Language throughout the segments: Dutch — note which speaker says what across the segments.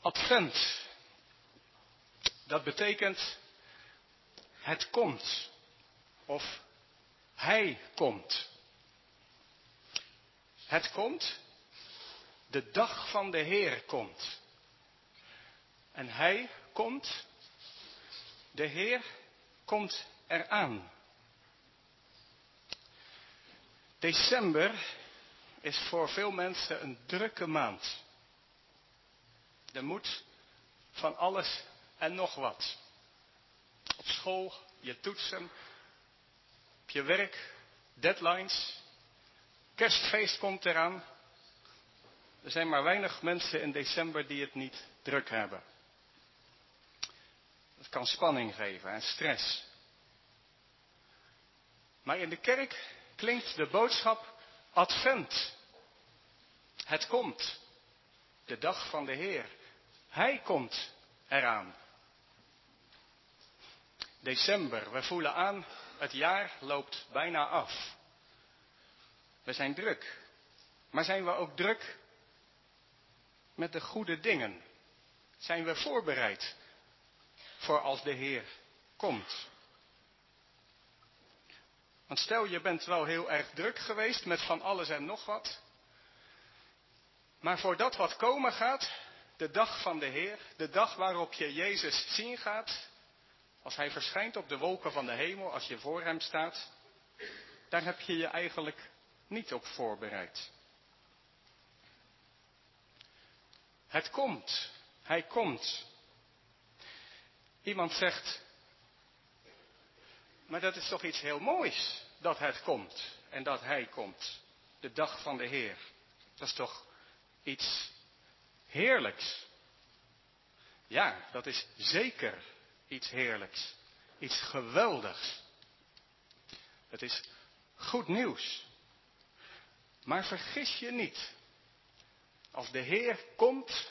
Speaker 1: Advent. Dat betekent het komt. Of hij komt. Het komt. De dag van de Heer komt. En hij komt. De Heer komt eraan. December is voor veel mensen een drukke maand. Er moet van alles en nog wat. Op school, je toetsen, op je werk, deadlines. Kerstfeest komt eraan. Er zijn maar weinig mensen in december die het niet druk hebben. Het kan spanning geven en stress. Maar in de kerk klinkt de boodschap Advent. Het komt. De dag van de Heer. Hij komt eraan. December, we voelen aan, het jaar loopt bijna af. We zijn druk. Maar zijn we ook druk met de goede dingen? Zijn we voorbereid voor als de Heer komt? Want stel je bent wel heel erg druk geweest met van alles en nog wat. Maar voor dat wat komen gaat, de dag van de Heer, de dag waarop je Jezus zien gaat, als Hij verschijnt op de wolken van de hemel, als je voor Hem staat, daar heb je je eigenlijk niet op voorbereid. Het komt, Hij komt. Iemand zegt, maar dat is toch iets heel moois dat het komt en dat Hij komt, de dag van de Heer. Dat is toch iets heerlijks. Ja, dat is zeker iets heerlijks. Iets geweldigs. Het is goed nieuws. Maar vergis je niet. Als de Heer komt,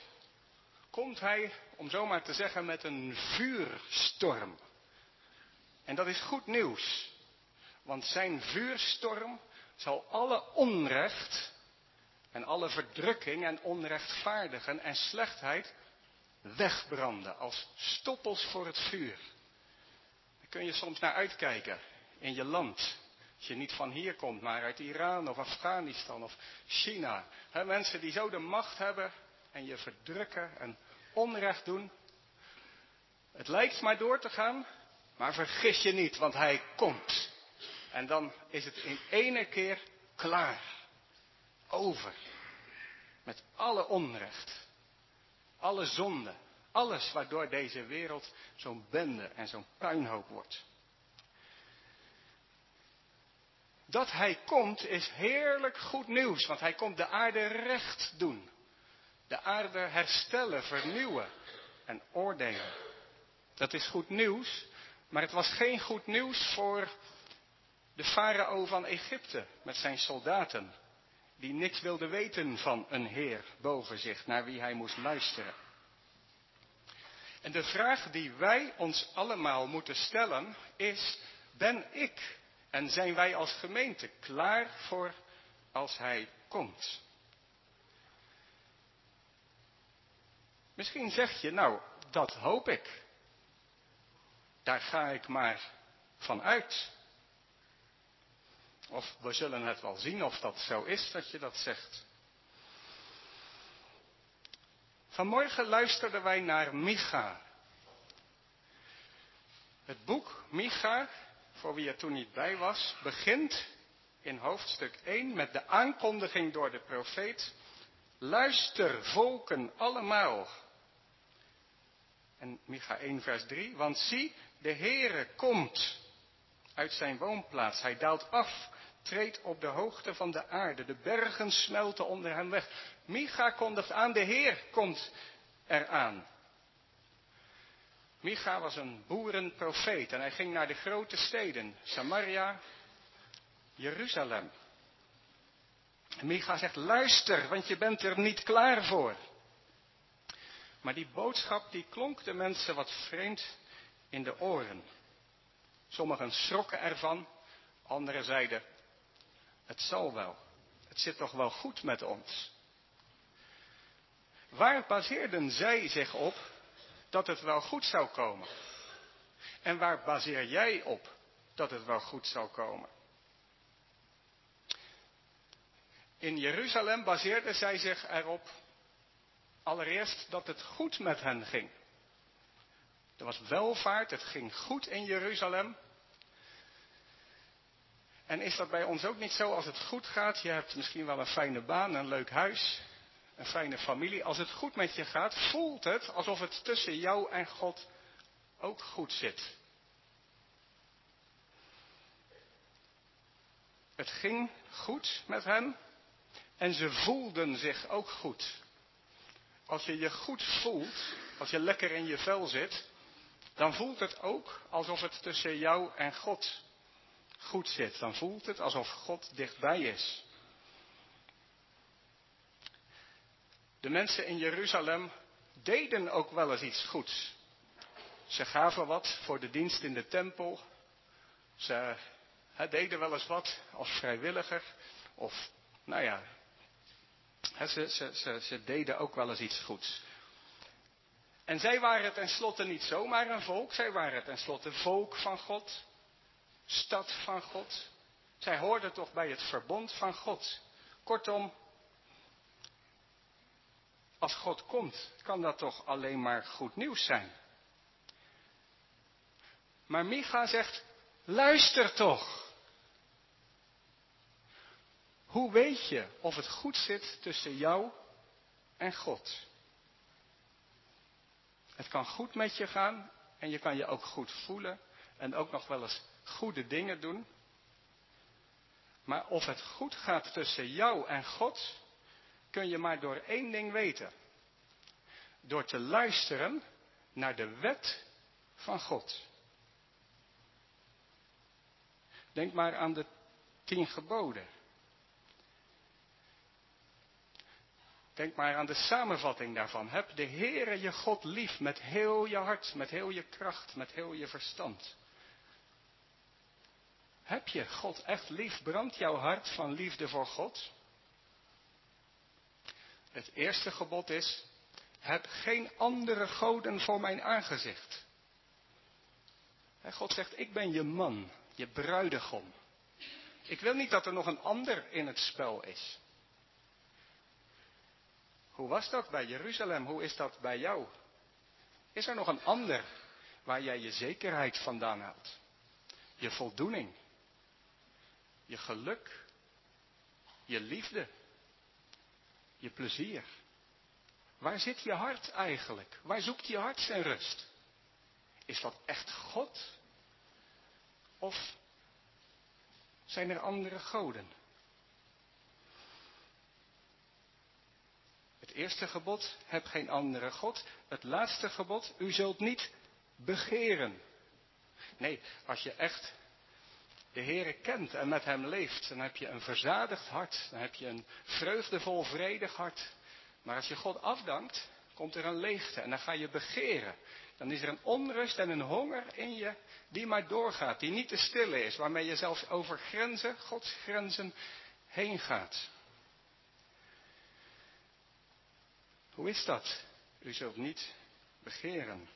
Speaker 1: komt Hij, om zomaar te zeggen, met een vuurstorm. En dat is goed nieuws. Want zijn vuurstorm zal alle onrecht en alle verdrukking en onrechtvaardigen en slechtheid wegbranden als stoppels voor het vuur. Daar kun je soms naar uitkijken in je land. Als je niet van hier komt, maar uit Iran of Afghanistan of China. Mensen die zo de macht hebben en je verdrukken en onrecht doen. Het lijkt maar door te gaan, maar vergis je niet, want hij komt. En dan is het in ene keer klaar. Over. Met alle onrecht. Alle zonde. Alles waardoor deze wereld zo'n bende en zo'n puinhoop wordt. Dat hij komt is heerlijk goed nieuws, want hij komt de aarde recht doen. De aarde herstellen, vernieuwen en oordelen. Dat is goed nieuws, maar het was geen goed nieuws voor de farao van Egypte met zijn soldaten, die niks wilden weten van een heer boven zich, naar wie hij moest luisteren. En de vraag die wij ons allemaal moeten stellen is, ben ik en zijn wij als gemeente klaar voor als hij komt? Misschien zeg je, nou, dat hoop ik. Daar ga ik maar van uit. Of we zullen het wel zien of dat zo is dat je dat zegt. Vanmorgen luisterden wij naar Micha. Het boek Micha, voor wie er toen niet bij was, begint in hoofdstuk 1 met de aankondiging door de profeet. Luister, volken allemaal. En Micha 1 vers 3, want zie, de Heere komt uit zijn woonplaats. Hij daalt af treedt op de hoogte van de aarde. De bergen smelten onder hem weg. Micha kondigt aan, de Heer komt eraan. Micha was een boerenprofeet en hij ging naar de grote steden, Samaria, Jeruzalem. En Micha zegt, luister, want je bent er niet klaar voor. Maar die boodschap die klonk de mensen wat vreemd in de oren. Sommigen schrokken ervan, anderen zeiden, het zal wel. Het zit toch wel goed met ons. Waar baseerden zij zich op dat het wel goed zou komen? En waar baseer jij op dat het wel goed zou komen? In Jeruzalem baseerden zij zich erop allereerst dat het goed met hen ging. Er was welvaart, het ging goed in Jeruzalem. En is dat bij ons ook niet zo als het goed gaat? Je hebt misschien wel een fijne baan, een leuk huis, een fijne familie. Als het goed met je gaat, voelt het alsof het tussen jou en God ook goed zit. Het ging goed met hen en ze voelden zich ook goed. Als je je goed voelt, als je lekker in je vel zit, dan voelt het ook alsof het tussen jou en God goed zit. Dan voelt het alsof God dichtbij is. De mensen in Jeruzalem deden ook wel eens iets goeds. Ze gaven wat voor de dienst in de tempel. Ze deden wel eens wat als vrijwilliger. Of, nou ja, ze, ze, ze, deden ook wel eens iets goeds. En zij waren tenslotte niet zomaar een volk, zij waren tenslotte volk van God, stad van God. Zij hoorden toch bij het verbond van God. Kortom, als God komt, kan dat toch alleen maar goed nieuws zijn. Maar Micha zegt, luister toch. Hoe weet je of het goed zit tussen jou en God? Het kan goed met je gaan en je kan je ook goed voelen en ook nog wel eens goede dingen doen. Maar of het goed gaat tussen jou en God, kun je maar door één ding weten. Door te luisteren naar de wet van God. Denk maar aan de tien geboden. Denk maar aan de samenvatting daarvan. Heb de Heere je God lief met heel je hart, met heel je kracht, met heel je verstand. Heb je God echt lief? Brandt jouw hart van liefde voor God? Het eerste gebod is, heb geen andere goden voor mijn aangezicht. God zegt, ik ben je man, je bruidegom. Ik wil niet dat er nog een ander in het spel is. Hoe was dat bij Jeruzalem? Hoe is dat bij jou? Is er nog een ander waar jij je zekerheid vandaan haalt? Je voldoening, je geluk, je liefde, je plezier. Waar zit je hart eigenlijk? Waar zoekt je hart zijn rust? Is dat echt God? Of zijn er andere goden? Het eerste gebod, heb geen andere God. Het laatste gebod, u zult niet begeren. Nee, als je echt de Heere kent en met Hem leeft, dan heb je een verzadigd hart. Dan heb je een vreugdevol, vredig hart. Maar als je God afdankt, komt er een leegte en dan ga je begeren. Dan is er een onrust en een honger in je die maar doorgaat, die niet te stillen is, waarmee je zelfs over grenzen, Gods grenzen, heen gaat. Hoe is dat? U zult niet begeren.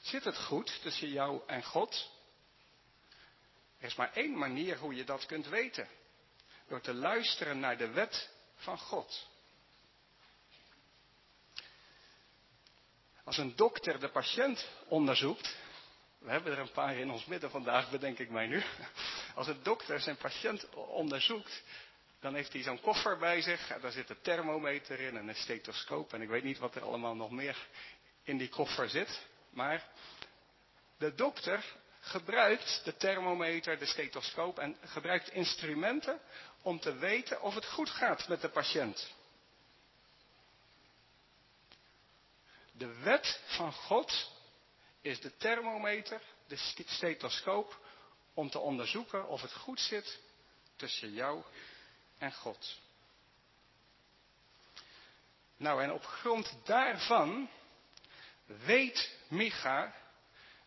Speaker 1: Zit het goed tussen jou en God? Er is maar één manier hoe je dat kunt weten. Door te luisteren naar de wet van God. Als een dokter de patiënt onderzoekt, we hebben er een paar in ons midden vandaag, bedenk ik mij nu. Als een dokter zijn patiënt onderzoekt, dan heeft hij zo'n koffer bij zich. En daar zit een thermometer in en een stethoscoop. En ik weet niet wat er allemaal nog meer in die koffer zit. Maar de dokter gebruikt de thermometer, de stethoscoop en gebruikt instrumenten om te weten of het goed gaat met de patiënt. De wet van God is de thermometer, de stethoscoop, om te onderzoeken of het goed zit tussen jou en God. Nou, en op grond daarvan weet Micha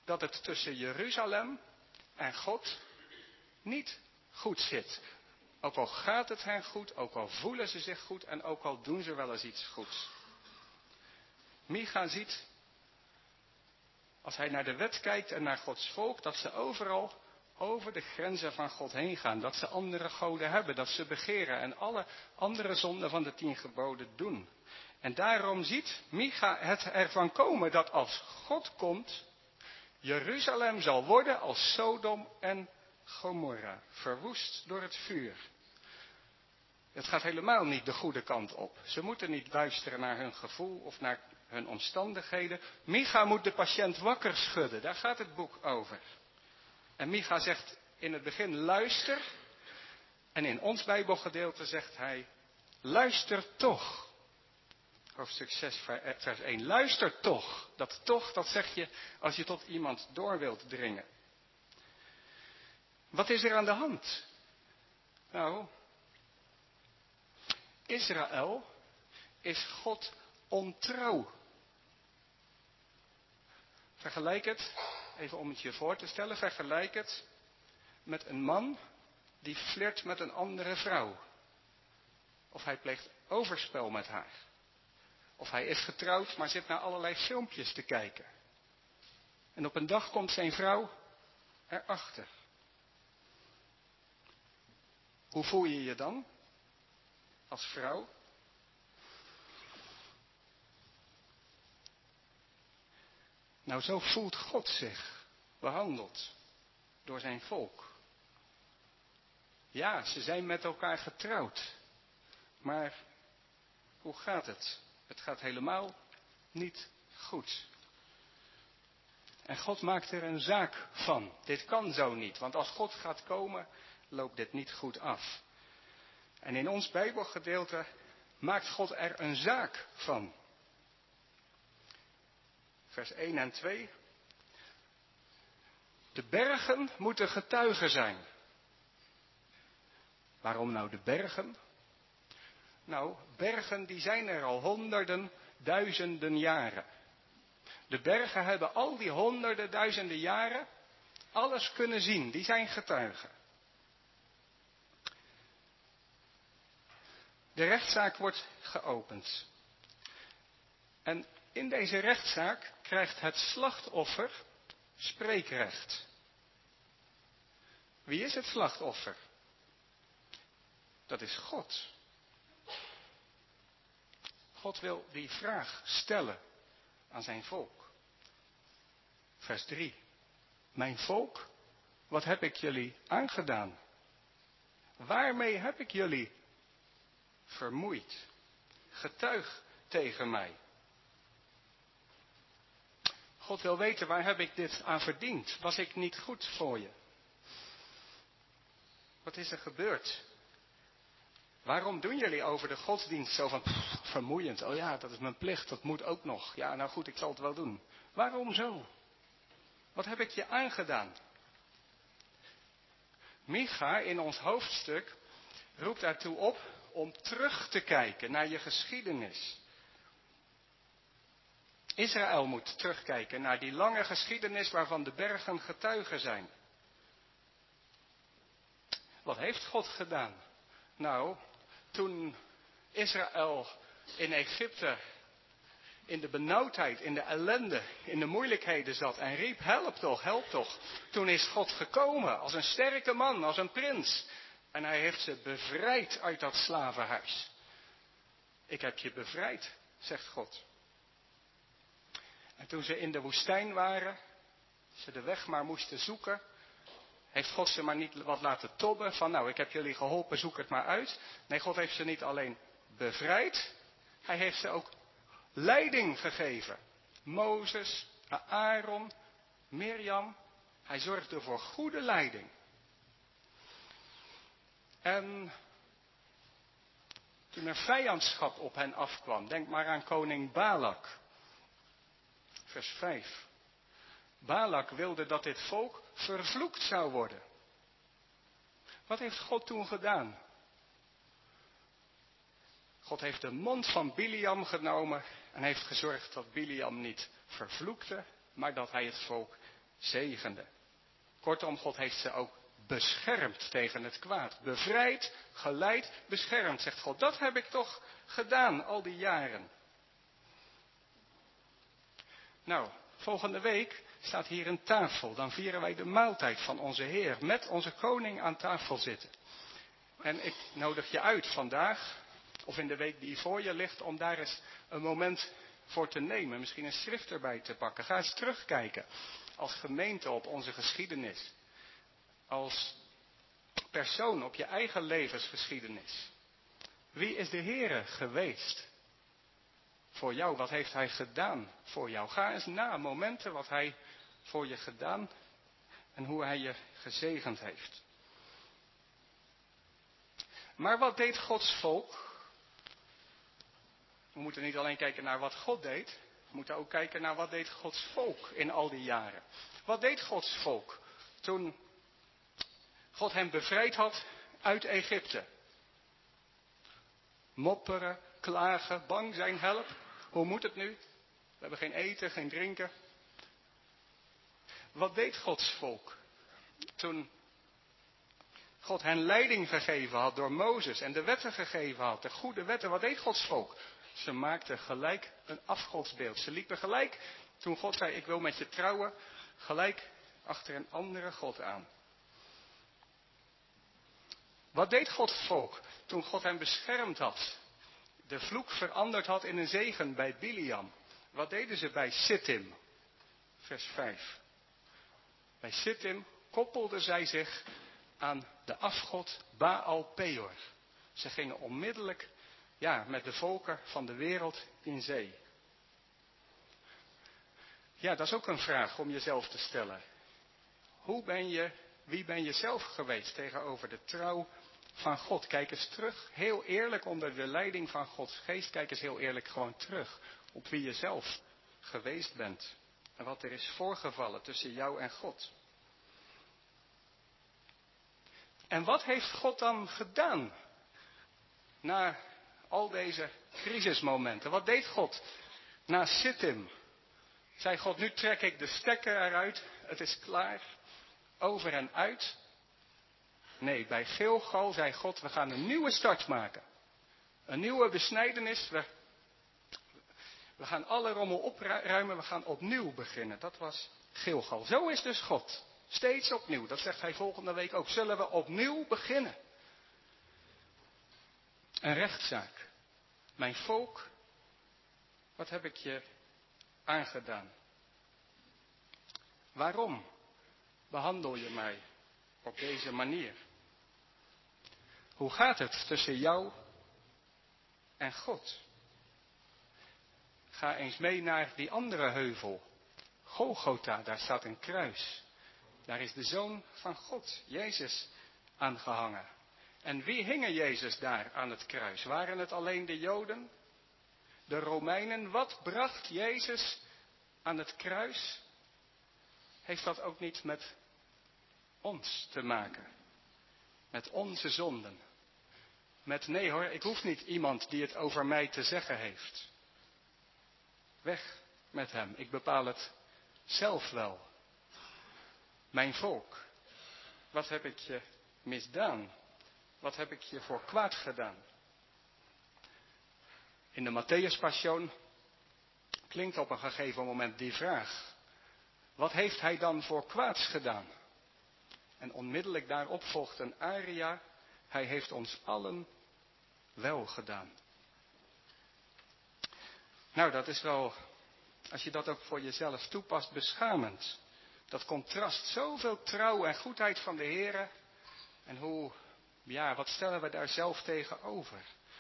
Speaker 1: dat het tussen Jeruzalem en God niet goed zit. Ook al gaat het hen goed, ook al voelen ze zich goed en ook al doen ze wel eens iets goeds. Micha ziet, als hij naar de wet kijkt en naar Gods volk, dat ze overal over de grenzen van God heen gaan. Dat ze andere goden hebben, dat ze begeren en alle andere zonden van de tien geboden doen. En daarom ziet Micha het ervan komen dat als God komt, Jeruzalem zal worden als Sodom en Gomorra, verwoest door het vuur. Het gaat helemaal niet de goede kant op. Ze moeten niet luisteren naar hun gevoel of naar hun omstandigheden. Micha moet de patiënt wakker schudden, daar gaat het boek over. En Micha zegt in het begin luister. En in ons Bijbelgedeelte zegt hij, luister toch. Hoofdstuk 6, vers 1. Luister toch. Dat toch, dat zeg je als je tot iemand door wilt dringen. Wat is er aan de hand? Nou, Israël is God ontrouw. Vergelijk het, even om het je voor te stellen, vergelijk het met een man die flirt met een andere vrouw. Of hij pleegt overspel met haar. Of hij is getrouwd, maar zit naar allerlei filmpjes te kijken. En op een dag komt zijn vrouw erachter. Hoe voel je je dan? Als vrouw? Nou, zo voelt God zich behandeld door zijn volk. Ja, ze zijn met elkaar getrouwd. Maar hoe gaat het? Het gaat helemaal niet goed. En God maakt er een zaak van. Dit kan zo niet, want als God gaat komen, loopt dit niet goed af. En in ons Bijbelgedeelte maakt God er een zaak van. Vers 1 en 2. De bergen moeten getuigen zijn. Waarom nou de bergen? Nou, bergen die zijn er al honderden, duizenden jaren. De bergen hebben al die honderden, duizenden jaren alles kunnen zien. Die zijn getuigen. De rechtszaak wordt geopend. En in deze rechtszaak krijgt het slachtoffer spreekrecht. Wie is het slachtoffer? Dat is God. God wil die vraag stellen aan zijn volk. Vers 3. Mijn volk, wat heb ik jullie aangedaan? Waarmee heb ik jullie vermoeid? Getuig tegen mij. God wil weten, waar heb ik dit aan verdiend? Was ik niet goed voor je? Wat is er gebeurd? Waarom doen jullie over de godsdienst zo van vermoeiend? Oh ja, dat is mijn plicht, dat moet ook nog. Ja, nou goed, ik zal het wel doen. Waarom zo? Wat heb ik je aangedaan? Micha in ons hoofdstuk roept daartoe op om terug te kijken naar je geschiedenis. Israël moet terugkijken naar die lange geschiedenis waarvan de bergen getuigen zijn. Wat heeft God gedaan? Nou, toen Israël in Egypte in de benauwdheid, in de ellende, in de moeilijkheden zat en riep, help toch, help toch. Toen is God gekomen als een sterke man, als een prins. En hij heeft ze bevrijd uit dat slavenhuis. Ik heb je bevrijd, zegt God. En toen ze in de woestijn waren, ze de weg maar moesten zoeken, heeft God ze maar niet wat laten tobben van nou, ik heb jullie geholpen, zoek het maar uit. Nee, God heeft ze niet alleen bevrijd, hij heeft ze ook leiding gegeven. Mozes, Aaron, Mirjam, hij zorgde voor goede leiding. En toen er vijandschap op hen afkwam, denk maar aan koning Balak. Vers 5. Balak wilde dat dit volk vervloekt zou worden. Wat heeft God toen gedaan? God heeft de mond van Biliam genomen en heeft gezorgd dat Biliam niet vervloekte, maar dat hij het volk zegende. Kortom, God heeft ze ook beschermd tegen het kwaad. Bevrijd, geleid, beschermd, zegt God. Dat heb ik toch gedaan al die jaren. Nou, volgende week staat hier een tafel. Dan vieren wij de maaltijd van onze Heer. Met onze koning aan tafel zitten. En ik nodig je uit vandaag, of in de week die voor je ligt, om daar eens een moment voor te nemen. Misschien een schrift erbij te pakken. Ga eens terugkijken als gemeente op onze geschiedenis. Als persoon op je eigen levensgeschiedenis. Wie is de Heere geweest? Voor jou, wat heeft Hij gedaan voor jou? Ga eens na momenten wat Hij voor je gedaan en hoe Hij je gezegend heeft. Maar wat deed Gods volk? We moeten niet alleen kijken naar wat God deed, we moeten ook kijken naar wat deed Gods volk in al die jaren. Wat deed Gods volk toen God hem bevrijd had uit Egypte? Mopperen, klagen, bang zijn, help. Hoe moet het nu? We hebben geen eten, geen drinken. Wat deed Gods volk toen God hen leiding gegeven had door Mozes en de wetten gegeven had, de goede wetten? Wat deed Gods volk? Ze maakten gelijk een afgodsbeeld. Ze liepen gelijk, toen God zei, ik wil met je trouwen, gelijk achter een andere God aan. Wat deed Gods volk toen God hen beschermd had? De vloek veranderd had in een zegen bij Biliam. Wat deden ze bij Sittim? Vers 5. Bij Sittim koppelden zij zich aan de afgod Baal Peor. Ze gingen onmiddellijk ja, met de volken van de wereld in zee. Ja, dat is ook een vraag om jezelf te stellen. Hoe ben je, wie ben je zelf geweest tegenover de trouw van God? Kijk eens terug, heel eerlijk onder de leiding van Gods geest, kijk eens heel eerlijk gewoon terug op wie je zelf geweest bent. En wat er is voorgevallen tussen jou en God. En wat heeft God dan gedaan na al deze crisismomenten? Wat deed God na Sittim? Zei God, nu trek ik de stekker eruit, het is klaar, over en uit. Nee, bij Gilgal zei God, we gaan een nieuwe start maken. Een nieuwe besnijdenis. We, we gaan alle rommel opruimen, we gaan opnieuw beginnen. Dat was Gilgal. Zo is dus God. Steeds opnieuw. Dat zegt hij volgende week ook. Zullen we opnieuw beginnen? Een rechtszaak. Mijn volk, wat heb ik je aangedaan? Waarom behandel je mij op deze manier? Hoe gaat het tussen jou en God? Ga eens mee naar die andere heuvel. Golgotha, daar staat een kruis. Daar is de Zoon van God, Jezus, aangehangen. En wie hingen Jezus daar aan het kruis? Waren het alleen de Joden? De Romeinen? Wat bracht Jezus aan het kruis? Heeft dat ook niet met ons te maken? Met onze zonden? Met nee hoor, ik hoef niet iemand die het over mij te zeggen heeft. Weg met hem, ik bepaal het zelf wel. Mijn volk, wat heb ik je misdaan? Wat heb ik je voor kwaad gedaan? In de Matthäus klinkt op een gegeven moment die vraag. Wat heeft hij dan voor kwaads gedaan? En onmiddellijk daarop volgt een aria. Hij heeft ons allen wel gedaan. Nou, dat is wel, als je dat ook voor jezelf toepast, beschamend. Dat contrast, zoveel trouw en goedheid van de Heer. En hoe ja, wat stellen we daar zelf tegenover?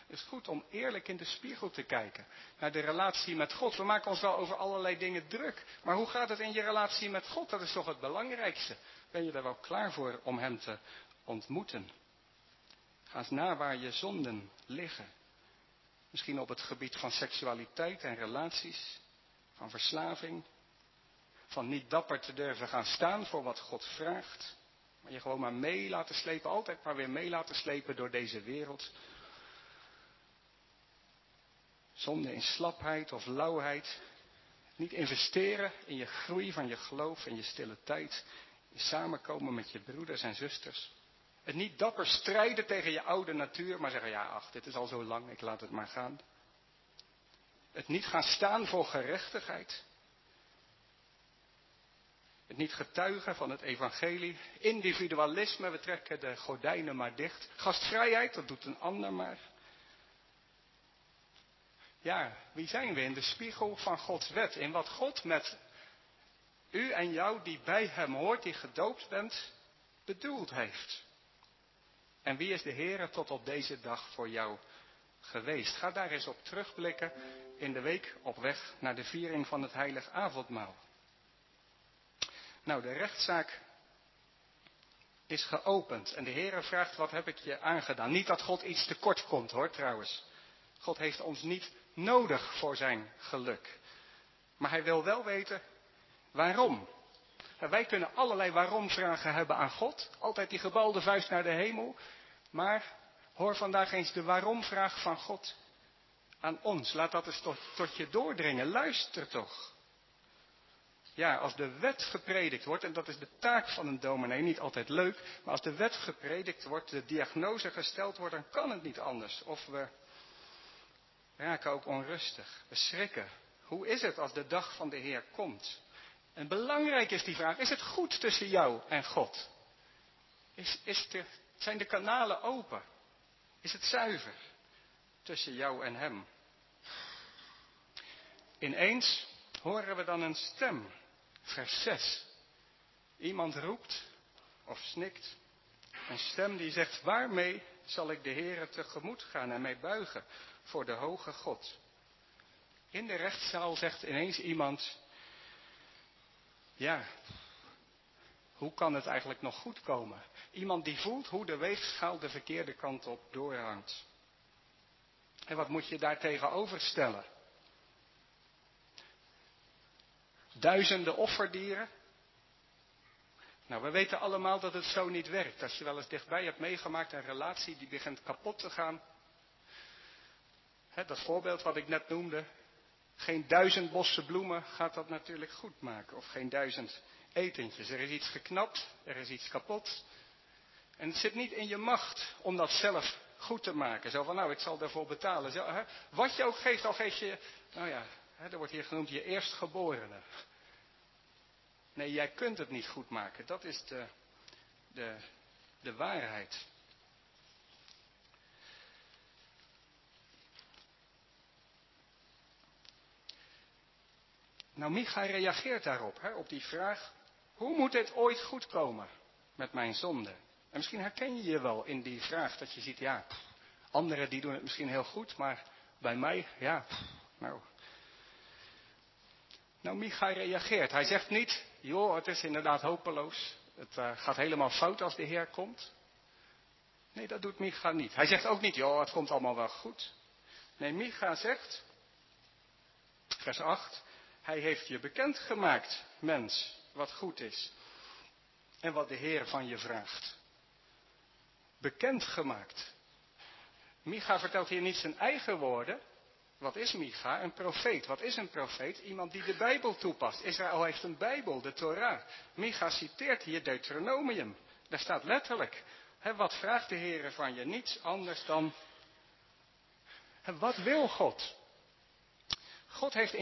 Speaker 1: Het is goed om eerlijk in de spiegel te kijken naar de relatie met God. We maken ons wel over allerlei dingen druk. Maar hoe gaat het in je relatie met God? Dat is toch het belangrijkste. Ben je er wel klaar voor om Hem te ontmoeten? Ga eens na waar je zonden liggen. Misschien op het gebied van seksualiteit en relaties, van verslaving, van niet dapper te durven gaan staan voor wat God vraagt. Maar je gewoon maar mee laten slepen, altijd maar weer mee laten slepen door deze wereld. Zonde in slapheid of lauwheid. Niet investeren in je groei van je geloof en je stille tijd. Je samenkomen met je broeders en zusters. Het niet dapper strijden tegen je oude natuur, maar zeggen, ja ach, dit is al zo lang, ik laat het maar gaan. Het niet gaan staan voor gerechtigheid. Het niet getuigen van het evangelie. Individualisme, we trekken de gordijnen maar dicht. Gastvrijheid, dat doet een ander maar. Ja, wie zijn we in de spiegel van Gods wet? In wat God met u en jou die bij hem hoort, die gedoopt bent, bedoeld heeft. En wie is de Heer tot op deze dag voor jou geweest? Ga daar eens op terugblikken in de week op weg naar de viering van het heilig avondmaal. Nou, de rechtszaak is geopend en de Heer vraagt, wat heb ik je aangedaan? Niet dat God iets tekort komt hoor, trouwens. God heeft ons niet nodig voor zijn geluk. Maar hij wil wel weten waarom. wij kunnen allerlei waarom-vragen hebben aan God. Altijd die gebalde vuist naar de hemel. Maar hoor vandaag eens de waarom-vraag van God aan ons. Laat dat eens tot, tot je doordringen. Luister toch. Ja, als de wet gepredikt wordt, en dat is de taak van een dominee, niet altijd leuk, maar als de wet gepredikt wordt, de diagnose gesteld wordt, dan kan het niet anders. Of we raken ook onrustig, we schrikken. Hoe is het als de dag van de Heer komt? En belangrijk is die vraag, is het goed tussen jou en God? Is, is de, zijn de kanalen open? Is het zuiver tussen jou en Hem? Ineens horen we dan een stem, vers 6. Iemand roept of snikt, een stem die zegt, waarmee zal ik de Heere tegemoet gaan en mij buigen voor de hoge God? In de rechtszaal zegt ineens iemand, ja, hoe kan het eigenlijk nog goed komen? Iemand die voelt hoe de weegschaal de verkeerde kant op doorhangt. En wat moet je daar tegenover stellen? Duizenden offerdieren? Nou, we weten allemaal dat het zo niet werkt. Als je wel eens dichtbij hebt meegemaakt, een relatie die begint kapot te gaan. dat voorbeeld wat ik net noemde, geen duizend bossen bloemen gaat dat natuurlijk goed maken. Of geen duizend etentjes. Er is iets geknapt, er is iets kapot. En het zit niet in je macht om dat zelf goed te maken. Zo van, nou, ik zal daarvoor betalen. Zo, hè, wat je ook geeft, al geef je, nou ja, hè, er wordt hier genoemd je eerstgeborene. Nee, jij kunt het niet goed maken. Dat is de, de, de waarheid. Nou, Micha reageert daarop, hè, op die vraag, hoe moet het ooit goed komen met mijn zonde? En misschien herken je je wel in die vraag dat je ziet, ja, anderen die doen het misschien heel goed, maar bij mij, ja, nou. Nou, Micha reageert. Hij zegt niet, joh, het is inderdaad hopeloos. Het uh, gaat helemaal fout als de Heer komt. Nee, dat doet Micha niet. Hij zegt ook niet, joh, het komt allemaal wel goed. Nee, Micha zegt, vers 8, hij heeft je bekendgemaakt, mens, wat goed is. En wat de Heer van je vraagt. Bekendgemaakt. Micha vertelt hier niet zijn eigen woorden. Wat is Micha? Een profeet. Wat is een profeet? Iemand die de Bijbel toepast. Israël heeft een Bijbel, de Torah. Micha citeert hier Deuteronomium. Daar staat letterlijk. Wat vraagt de Heer van je? Niets anders dan. Wat wil God? God heeft